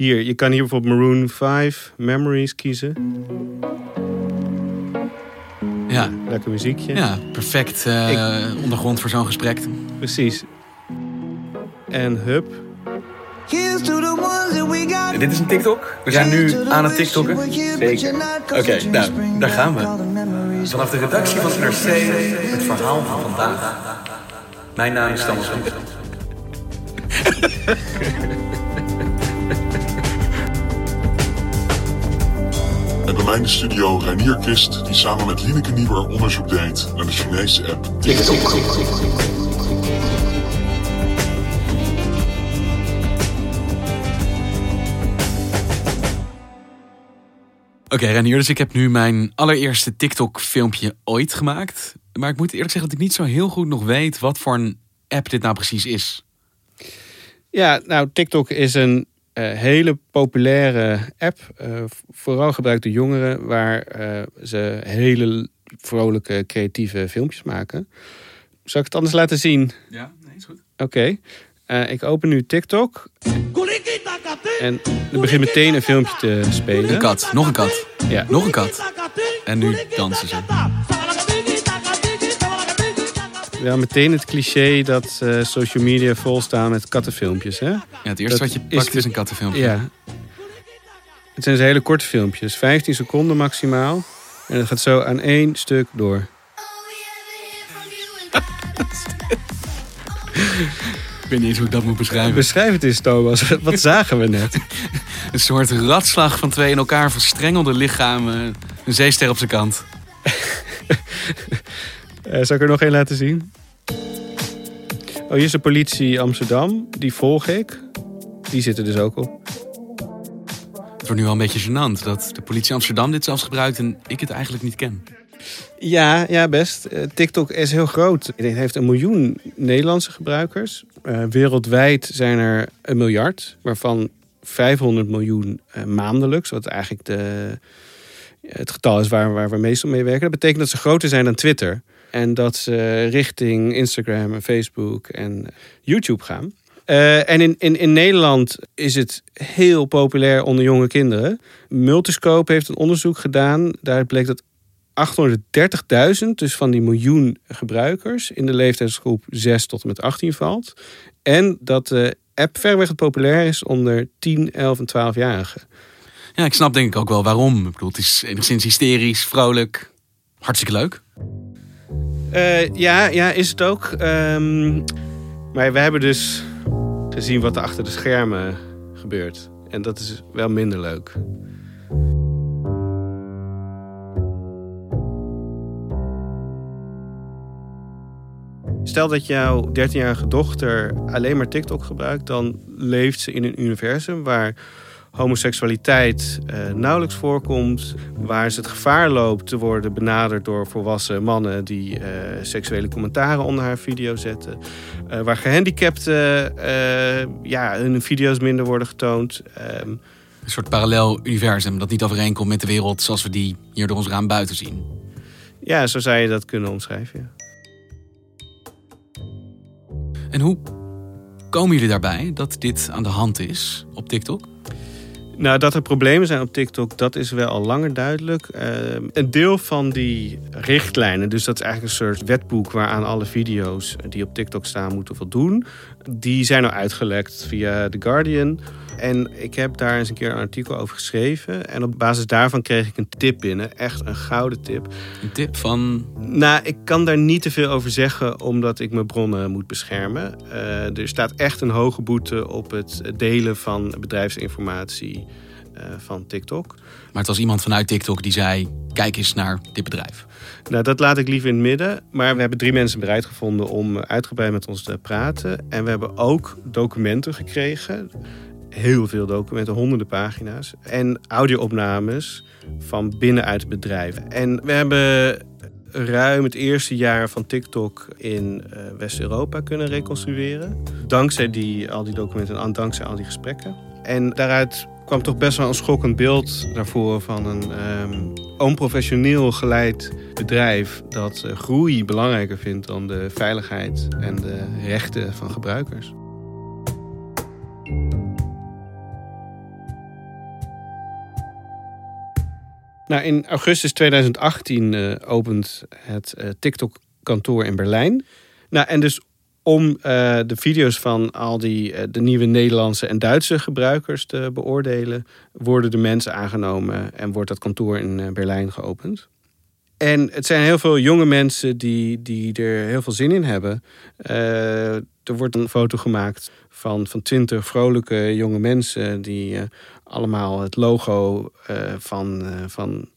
Hier, je kan hier bijvoorbeeld Maroon 5 Memories kiezen. Ja, Lekker muziekje. ja perfect eh, ondergrond voor zo'n gesprek. Precies. En hup. Dit is een TikTok. We zijn nu aan het TikTokken. Zeker. Oké, nou, daar gaan we. Vanaf de redactie van NRC het verhaal van vandaag. Mijn naam is Thomas. bij mij in de studio Reinier Kist, die samen met Lineke Niebuhr onderzoek deed naar de Chinese app TikTok. Oké, Renier, dus ik heb nu mijn allereerste TikTok-filmpje ooit gemaakt. Maar ik moet eerlijk zeggen dat ik niet zo heel goed nog weet wat voor een app dit nou precies is. Ja, nou, TikTok is een hele populaire app. eh, vooral gebruikt door jongeren, waar eh, ze hele vrolijke, creatieve filmpjes maken. Zal ik het anders laten zien? Ja, nee, is goed. Oké. Eh, ik open nu TikTok. En er begint meteen een filmpje te spelen. Een kat, nog een kat, Ja. nog een kat. En nu dansen ze. Wel meteen het cliché dat eh, social media vol staan met kattenfilmpjes. Hè? Ja, het eerste Dat wat je pakt is een kattenfilmpje. Ja. Het zijn dus hele korte filmpjes, 15 seconden maximaal. En het gaat zo aan één stuk door. Ik weet niet eens hoe ik dat moet beschrijven. Beschrijf het eens, Thomas. Wat zagen we net? Een soort ratslag van twee in elkaar verstrengelde lichamen. Een zeester op zijn kant. Eh, zal ik er nog één laten zien? Oh, hier is de politie Amsterdam. Die volg ik. Die zitten dus ook op. Het wordt nu wel een beetje gênant dat de politie Amsterdam dit zelfs gebruikt en ik het eigenlijk niet ken. Ja, ja, best. Eh, TikTok is heel groot. Het heeft een miljoen Nederlandse gebruikers. Eh, wereldwijd zijn er een miljard, waarvan 500 miljoen maandelijks. Wat eigenlijk de, het getal is waar, waar we meestal mee werken. Dat betekent dat ze groter zijn dan Twitter. En dat ze richting Instagram en Facebook en YouTube gaan. Eh, en in, in, in Nederland is het heel populair onder jonge kinderen. Multiscope heeft een onderzoek gedaan. Daar bleek dat 830.000, dus van die miljoen gebruikers, in de leeftijdsgroep 6 tot en met 18 valt. En dat de app verreweg het populair is onder 10, 11 en 12-jarigen. Ja, ik snap denk ik ook wel waarom. Ik bedoel, het is enigszins hysterisch, vrolijk, hartstikke leuk. Eh, ja, ja, is het ook. Ehm, maar we hebben dus gezien wat er achter de schermen gebeurt. En dat is wel minder leuk. Stel dat jouw 13-jarige dochter alleen maar TikTok gebruikt, dan leeft ze in een universum waar homoseksualiteit eh, nauwelijks voorkomt, waar ze het gevaar loopt te worden benaderd door volwassen mannen die eh, seksuele commentaren onder haar video zetten, eh, waar gehandicapten eh, ja, hun video's minder worden getoond. Ehm, Een soort parallel universum dat niet overeenkomt met de wereld zoals we die hier door ons raam buiten zien. ja, zo zou je dat kunnen omschrijven. Ja. En hoe komen jullie daarbij dat dit aan de hand is op TikTok? Nou, dat er problemen zijn op TikTok, dat is wel al langer duidelijk. Ehm, een deel van die richtlijnen, dus dat is eigenlijk een soort wetboek waaraan alle video's die op TikTok staan moeten voldoen, die zijn al uitgelekt via The Guardian. En ik heb daar eens een keer een artikel over geschreven. En op basis daarvan kreeg ik een tip binnen. Echt een gouden tip. Een tip van. Nou, ik kan daar niet te veel over zeggen, omdat ik mijn bronnen moet beschermen. Uh, er staat echt een hoge boete op het delen van bedrijfsinformatie uh, van TikTok. Maar het was iemand vanuit TikTok die zei: kijk eens naar dit bedrijf. Nou, dat laat ik liever in het midden. Maar we hebben drie mensen bereid gevonden om uitgebreid met ons te praten. En we hebben ook documenten gekregen. Heel veel documenten, honderden pagina's. En audio-opnames van binnenuit bedrijf. En we hebben ruim het eerste jaar van TikTok in uh, West-Europa kunnen reconstrueren. Dankzij die, al die documenten en dankzij al die gesprekken. En daaruit kwam toch best wel een schokkend beeld daarvoor van een um, onprofessioneel geleid bedrijf dat uh, groei belangrijker vindt dan de veiligheid en de rechten van gebruikers. Nou, in augustus 2018 uh, opent het uh, TikTok-kantoor in Berlijn. Nou, en dus om uh, de video's van al die de nieuwe Nederlandse en Duitse gebruikers te beoordelen, worden de mensen aangenomen en wordt dat kantoor in Berlijn geopend. En het zijn heel veel jonge mensen die, die er heel veel zin in hebben. Er wordt een foto gemaakt van, van twintig vrolijke jonge mensen die allemaal het logo van, van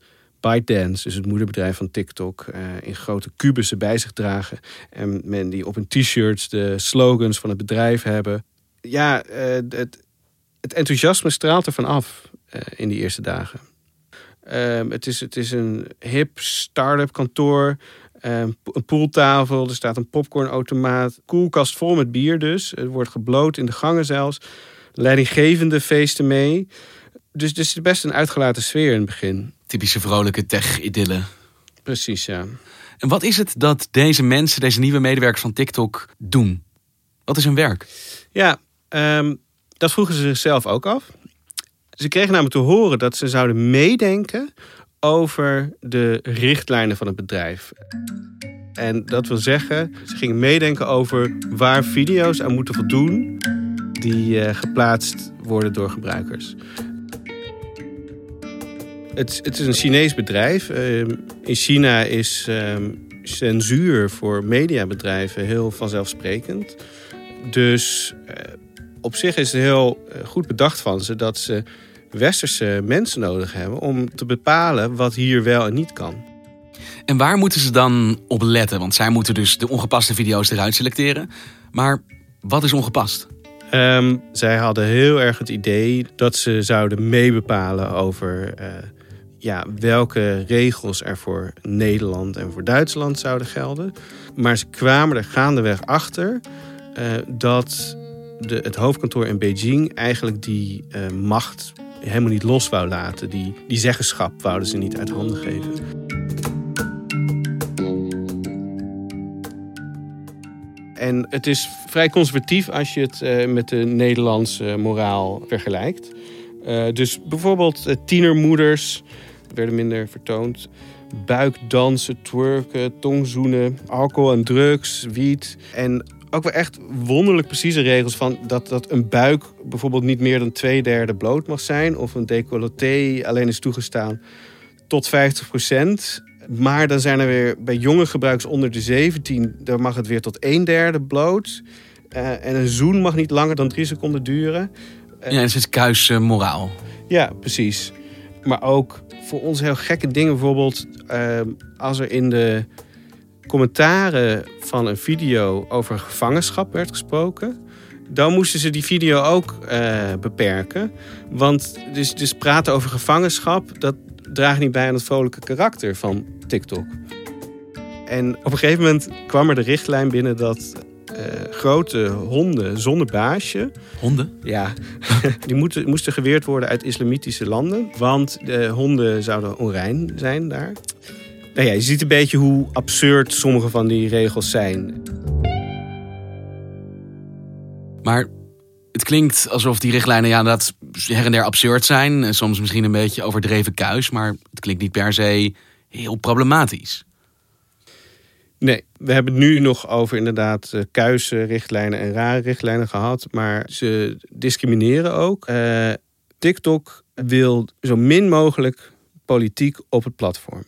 ByteDance, dus het moederbedrijf van TikTok, uh, in grote kubussen bij zich dragen. En men die op hun t-shirts de slogans van het bedrijf hebben. Ja, uh, het, het, enthousiasme straalt ervan af uh, in die eerste dagen. Ehm, het, is, het is een hip start-up kantoor. Ehm, een pooltafel, er staat een popcornautomaat. Koelkast vol met bier dus. Het wordt gebloot in de gangen zelfs. Leidinggevende feesten mee. Dus, dus het is best een uitgelaten sfeer in het begin. Typische vrolijke tech-idylle. Precies, ja. En wat is het dat deze mensen, deze nieuwe medewerkers van TikTok doen? Wat is hun werk? Ja, um, dat vroegen ze zichzelf ook af. Ze kregen namelijk te horen dat ze zouden meedenken over de richtlijnen van het bedrijf. En dat wil zeggen, ze gingen meedenken over waar video's aan moeten voldoen die uh, geplaatst worden door gebruikers. Het, het is een Chinees bedrijf. Ehm, in China is ehm, censuur voor mediabedrijven heel vanzelfsprekend. Dus eh, op zich is het heel eh, goed bedacht van ze dat ze westerse mensen nodig hebben om te bepalen wat hier wel en niet kan. En waar moeten ze dan op letten? Want zij moeten dus de ongepaste video's eruit selecteren. Maar wat is ongepast? Um, zij hadden heel erg het idee dat ze zouden meebepalen over uh, ja, welke regels er voor Nederland en voor Duitsland zouden gelden. Maar ze kwamen er gaandeweg achter uh, dat de, het hoofdkantoor in Beijing eigenlijk die uh, macht helemaal niet los wou laten. Die, die zeggenschap wouden ze niet uit handen geven. En het is vrij conservatief als je het uh, met de Nederlandse moraal vergelijkt. Uh, dus bijvoorbeeld uh, tienermoeders werden minder vertoond. Buikdansen, twerken, tongzoenen, alcohol en drugs, wiet. En ook wel echt wonderlijk precieze regels van dat, dat een buik bijvoorbeeld niet meer dan twee derde bloot mag zijn. Of een decolleté alleen is toegestaan tot 50 procent. Maar dan zijn er weer bij jonge gebruikers onder de 17, daar mag het weer tot een derde bloot. Uh, en een zoen mag niet langer dan drie seconden duren. Uh, ja, het is kuis uh, moraal. Ja, precies. Maar ook voor ons heel gekke dingen. Bijvoorbeeld als er in de commentaren van een video over gevangenschap werd gesproken. Dan moesten ze die video ook beperken. Want dus, dus praten over gevangenschap, dat draagt niet bij aan het vrolijke karakter van TikTok. En op een gegeven moment kwam er de richtlijn binnen dat uh, grote honden zonder baasje. Honden? Ja, die moeten, moesten geweerd worden uit islamitische landen. Want de honden zouden onrein zijn daar. Nou ja, je ziet een beetje hoe absurd sommige van die regels zijn. Maar het klinkt alsof die richtlijnen ja, dat her en der absurd zijn. Soms misschien een beetje overdreven kuis. Maar het klinkt niet per se heel problematisch. Nee, we hebben het nu nog over inderdaad uh, kuise richtlijnen en rare richtlijnen gehad. Maar ze discrimineren ook. Uh, TikTok wil zo min mogelijk politiek op het platform.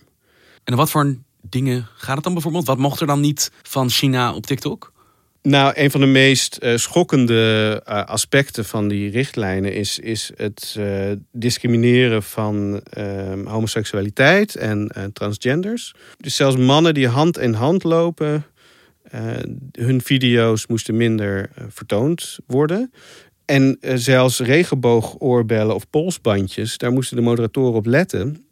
En wat voor dingen gaat het dan bijvoorbeeld? Wat mocht er dan niet van China op TikTok? Nou, een van de meest uh, schokkende uh, aspecten van die richtlijnen is, is het uh, discrimineren van ehm, homoseksualiteit en transgenders. Dus zelfs mannen die hand in hand lopen, hun video's moesten minder vertoond worden. En zelfs regenboogoorbellen of polsbandjes, daar moesten de moderatoren op letten.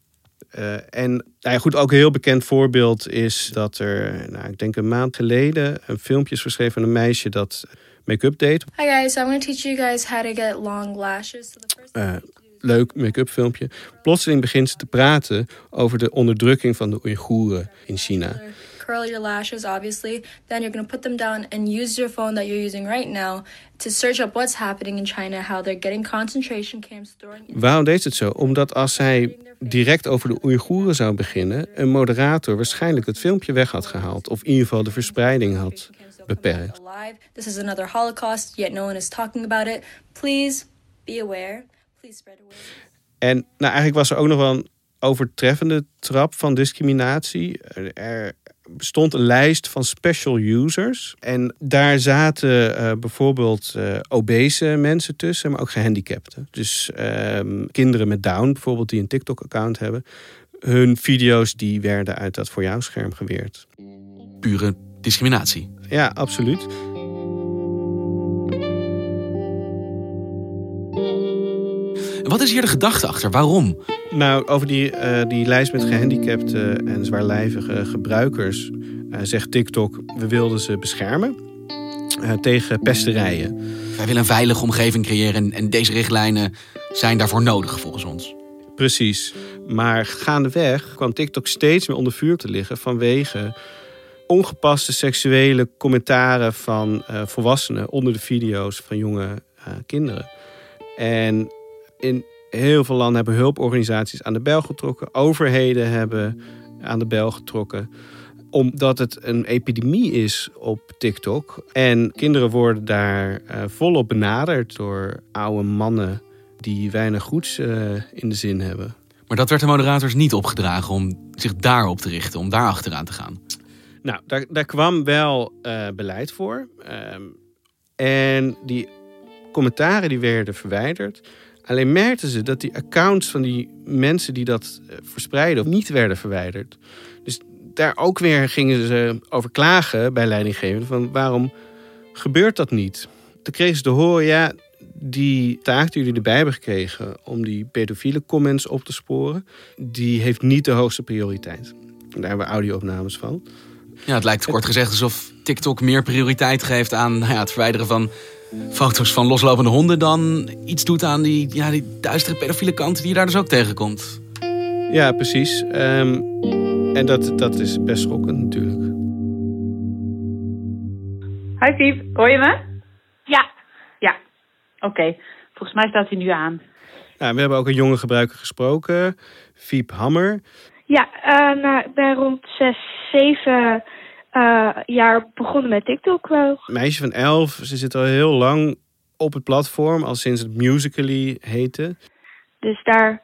Uh, en nou ja, goed, ook een heel bekend voorbeeld is dat er, nou, ik denk een maand geleden, een filmpje is verschreven van een meisje dat make-up deed. Hi guys, I'm going to teach you guys how to get long lashes. So the first uh, leuk make-up filmpje. Plotseling begint ze te praten over de onderdrukking van de Oeigoeren in China. Curl your lashes, obviously. Then you're going to put them down and use your phone that you're using right now to search up what's happening in China, how they're getting concentration camps. Waarom deed het zo? Omdat als zij direct over de Oeigoeren zou beginnen, een moderator waarschijnlijk het filmpje weg had gehaald. Of in ieder geval de verspreiding had beperkt. This is another Holocaust, yet no one is talking about it. Please be aware. Please spread awareness. En nou, eigenlijk was er ook nog wel een overtreffende trap van discriminatie. Er bestond een lijst van special users. En daar zaten uh, bijvoorbeeld uh, obese mensen tussen, maar ook gehandicapten. Dus uh, kinderen met Down, bijvoorbeeld, die een TikTok-account hebben. Hun video's die werden uit dat voor jou scherm geweerd. Pure discriminatie. Ja, absoluut. Wat is hier de gedachte achter? Waarom? Nou, over die, uh, die lijst met gehandicapte en zwaarlijvige gebruikers uh, zegt TikTok: we wilden ze beschermen uh, tegen pesterijen. Wij willen een veilige omgeving creëren en, en deze richtlijnen zijn daarvoor nodig volgens ons. Precies. Maar gaandeweg kwam TikTok steeds meer onder vuur te liggen vanwege ongepaste seksuele commentaren van volwassenen onder de video's van jonge kinderen. En in heel veel landen hebben hulporganisaties aan de bel getrokken. Overheden hebben aan de bel getrokken. Omdat het een epidemie is op TikTok. En kinderen worden daar uh, volop benaderd door oude mannen die weinig goeds uh, in de zin hebben. Maar dat werd de moderators niet opgedragen om zich daarop te richten, om daar achteraan te gaan. Nou, daar, daar kwam wel uh, beleid voor. Um, en die commentaren die werden verwijderd. Alleen merkten ze dat die accounts van die mensen die dat verspreiden niet werden verwijderd. Dus daar ook weer gingen ze over klagen bij leidinggevenden van waarom gebeurt dat niet? Toen kregen ze te horen, ja, die taak die jullie erbij hebben gekregen om die pedofiele comments op te sporen, die heeft niet de hoogste prioriteit. Daar hebben we audio-opnames van. Ja, het lijkt kort gezegd alsof TikTok meer prioriteit geeft aan nou ja, het verwijderen van foto's van loslopende honden dan iets doet aan die, ja, die duistere pedofiele kant die je daar dus ook tegenkomt. Ja, precies. Um, en dat, dat is best schokkend natuurlijk. Hi Piep, hoor je me? Ja. Ja, oké. Okay. Volgens mij staat hij nu aan. Nou, we hebben ook een jonge gebruiker gesproken, Fiep Hammer. Ja, uh, nou, ik ben rond 6, 7 uh, jaar begonnen met TikTok wel. Meisje van 11, ze zit al heel lang op het platform, al sinds het Musical.ly heette. Dus daar,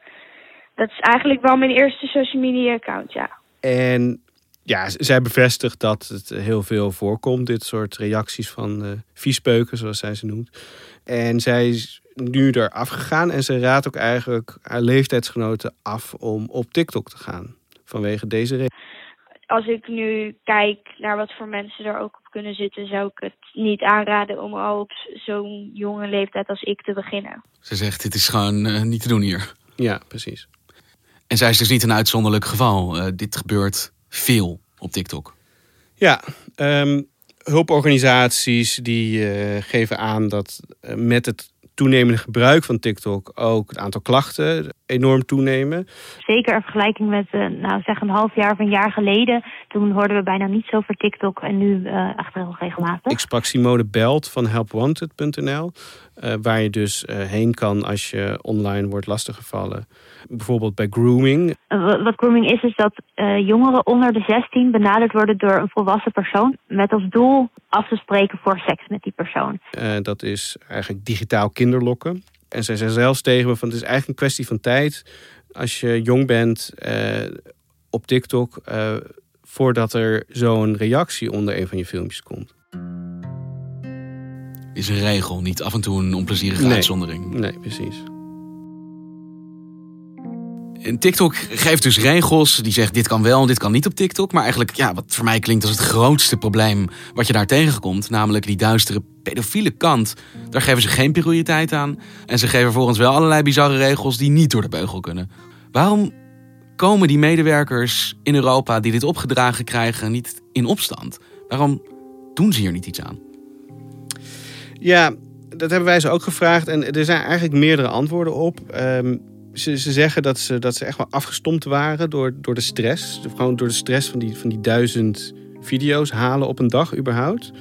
dat is eigenlijk wel mijn eerste social media account, ja. En ja, zij bevestigt dat het heel veel voorkomt, dit soort reacties van uh, viespeuken, zoals zij ze noemt. En zij is nu eraf gegaan en ze raadt ook eigenlijk haar leeftijdsgenoten af om op TikTok te gaan. Vanwege deze reden. Als ik nu kijk naar wat voor mensen er ook op kunnen zitten, zou ik het niet aanraden om al op zo'n jonge leeftijd als ik te beginnen. Ze zegt: dit is gewoon uh, niet te doen hier. Ja, precies. En zij is dus niet een uitzonderlijk geval. Uh, dit gebeurt veel op TikTok. Ja, um, hulporganisaties die uh, geven aan dat uh, met het toenemende gebruik van TikTok ook het aantal klachten enorm toenemen. Zeker in vergelijking met uh, nou, zeg een half jaar of een jaar geleden. Toen hoorden we bijna niets over TikTok en nu echt heel regelmatig. Ik sprak Simone Belt van helpwanted.nl. eh, waar je dus eh, heen kan als je online wordt lastiggevallen. Bijvoorbeeld bij grooming. Wat grooming is, is dat eh, jongeren onder de 16 benaderd worden door een volwassen persoon. Met als doel af te spreken voor seks met die persoon. Dat is eigenlijk digitaal kinderlokken. En zij zei zelfs tegen me van het is eigenlijk een kwestie van tijd. Als je jong bent op TikTok, voordat er zo'n reactie onder een van je filmpjes komt. Is een regel, niet af en toe een onplezierige Nee. uitzondering. Nee, precies. En TikTok geeft dus regels. Die zegt dit kan wel en dit kan niet op TikTok. Maar eigenlijk, ja, wat voor mij klinkt als het grootste probleem wat je daar tegenkomt. Namelijk die duistere pedofiele kant. Daar geven ze geen prioriteit aan. En ze geven volgens wel allerlei bizarre regels die niet door de beugel kunnen. Waarom komen die medewerkers in Europa die dit opgedragen krijgen niet in opstand? Waarom doen ze hier niet iets aan? Ja, dat hebben wij ze ook gevraagd. En er zijn eigenlijk meerdere antwoorden op. Ehm, ze, ze zeggen dat ze, dat ze echt wel afgestompt waren door, door de stress. Gewoon door de stress van die, van die duizend video's halen op een dag überhaupt.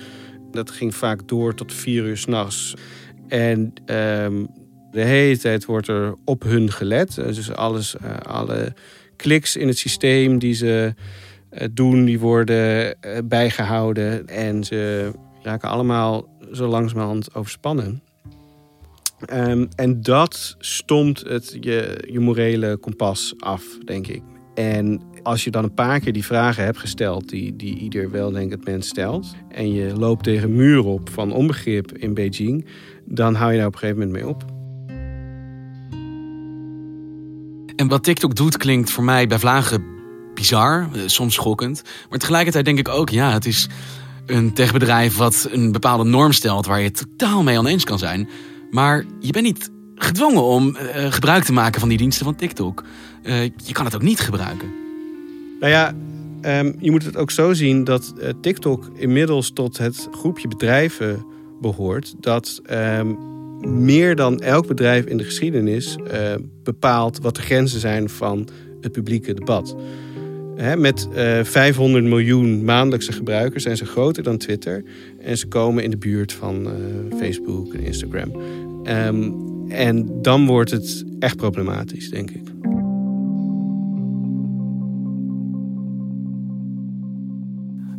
Dat ging vaak door tot vier uur s'nachts. En ehm, de hele tijd wordt er op hun gelet. Eh, Dus alles, eh, alle kliks in het systeem die ze eh, doen, die worden eh, bijgehouden. En ze raken allemaal zo langzamerhand overspannen. Ehm, en dat stomt het, je, je morele kompas af, denk ik. En als je dan een paar keer die vragen hebt gesteld, die, die ieder weldenkend mens stelt, en je loopt tegen muur op van onbegrip in Beijing, dan hou je daar op een gegeven moment mee op. En wat TikTok doet klinkt voor mij bij Vlagen bizar, eh, soms schokkend. Maar tegelijkertijd denk ik ook, ja, het is een techbedrijf wat een bepaalde norm stelt waar je totaal mee oneens kan zijn. Maar je bent niet gedwongen om eh, gebruik te maken van die diensten van TikTok. Eh, je kan het ook niet gebruiken. Nou ja, ehm, je moet het ook zo zien dat eh, TikTok inmiddels tot het groepje bedrijven behoort. Dat ehm, meer dan elk bedrijf in de geschiedenis bepaalt wat de grenzen zijn van het publieke debat. Hè, met eh 500 miljoen maandelijkse gebruikers zijn ze groter dan Twitter. En ze komen in de buurt van eh, Facebook en Instagram. Ehm, en dan wordt het echt problematisch, denk ik.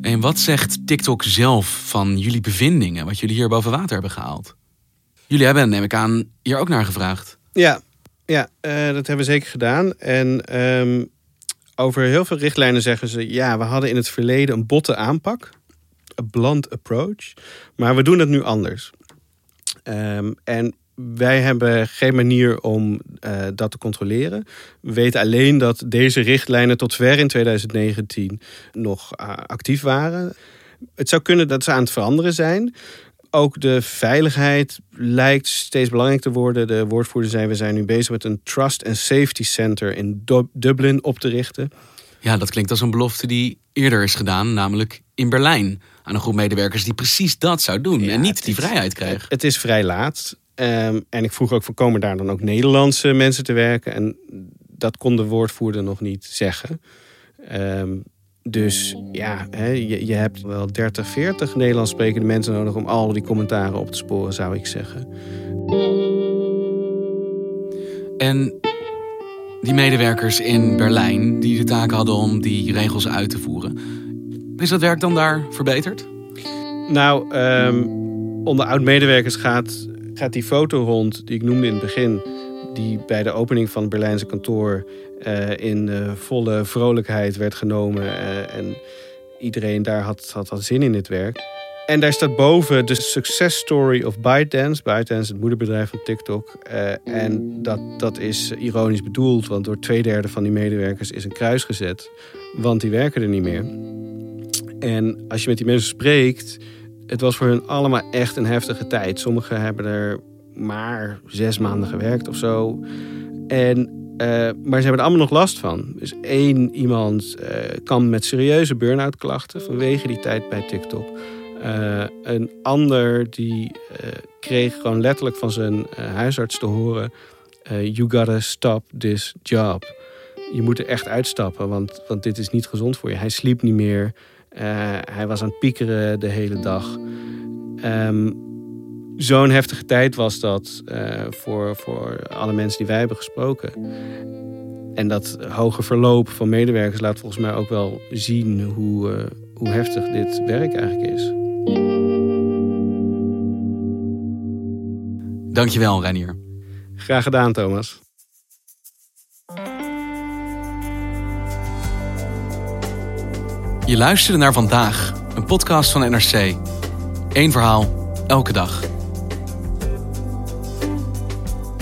En wat zegt TikTok zelf van jullie bevindingen, wat jullie hier boven water hebben gehaald? Jullie hebben, neem ik aan, hier ook naar gevraagd. Ja, ja eh, dat hebben we zeker gedaan. En ehm, over heel veel richtlijnen zeggen ze... ja, we hadden in het verleden een botte aanpak. Een blunt approach. Maar we doen het nu anders. Ehm, en wij hebben geen manier om eh, dat te controleren. We weten alleen dat deze richtlijnen tot ver in 2019 nog eh, actief waren. Het zou kunnen dat ze aan het veranderen zijn. Ook de veiligheid lijkt steeds belangrijk te worden. De woordvoerder zei, we zijn nu bezig met een Trust and Safety Center in Dub- Dublin op te richten. Ja, dat klinkt als een belofte die eerder is gedaan, namelijk in Berlijn. Aan een groep medewerkers die precies dat zou doen en niet die vrijheid kreeg. Het is vrij laat. Ehm, en ik vroeg ook, van, komen daar dan ook Nederlandse mensen te werken? En dat kon de woordvoerder nog niet zeggen. Ehm, dus ja, hè, je, je hebt wel 30, 40 Nederlands sprekende mensen nodig... om al die commentaren op te sporen, zou ik zeggen. En die medewerkers in Berlijn die de taak hadden om die regels uit te voeren. Is dat werk dan daar verbeterd? Nou, ehm, onder oud-medewerkers gaat, gaat die foto rond die ik noemde in het begin. Die bij de opening van het Berlijnse kantoor eh, in eh, volle vrolijkheid werd genomen. eh, en iedereen daar had, had, zin in dit werk. En daar staat boven de success story of ByteDance. ByteDance, het moederbedrijf van TikTok. En dat, dat is ironisch bedoeld, want door twee derde van die medewerkers is een kruis gezet. Want die werken er niet meer. En als je met die mensen spreekt, het was voor hun allemaal echt een heftige tijd. Sommigen hebben er maar zes maanden gewerkt of zo. En, eh, maar ze hebben er allemaal nog last van. Dus één iemand eh, kan met serieuze burn-out klachten vanwege die tijd bij TikTok. Eh, een ander die kreeg gewoon letterlijk van zijn huisarts te horen... you gotta stop this job. Je moet er echt uitstappen, want, want dit is niet gezond voor je. Hij sliep niet meer. Hij was aan het piekeren de hele dag. Ehm, zo'n heftige tijd was dat eh, voor, voor alle mensen die wij hebben gesproken. En dat hoge verloop van medewerkers laat volgens mij ook wel zien hoe, uh, hoe heftig dit werk eigenlijk is. Dankjewel, Reinier. Graag gedaan, Thomas. Je luisterde naar vandaag, een podcast van NRC. Eén verhaal, elke dag.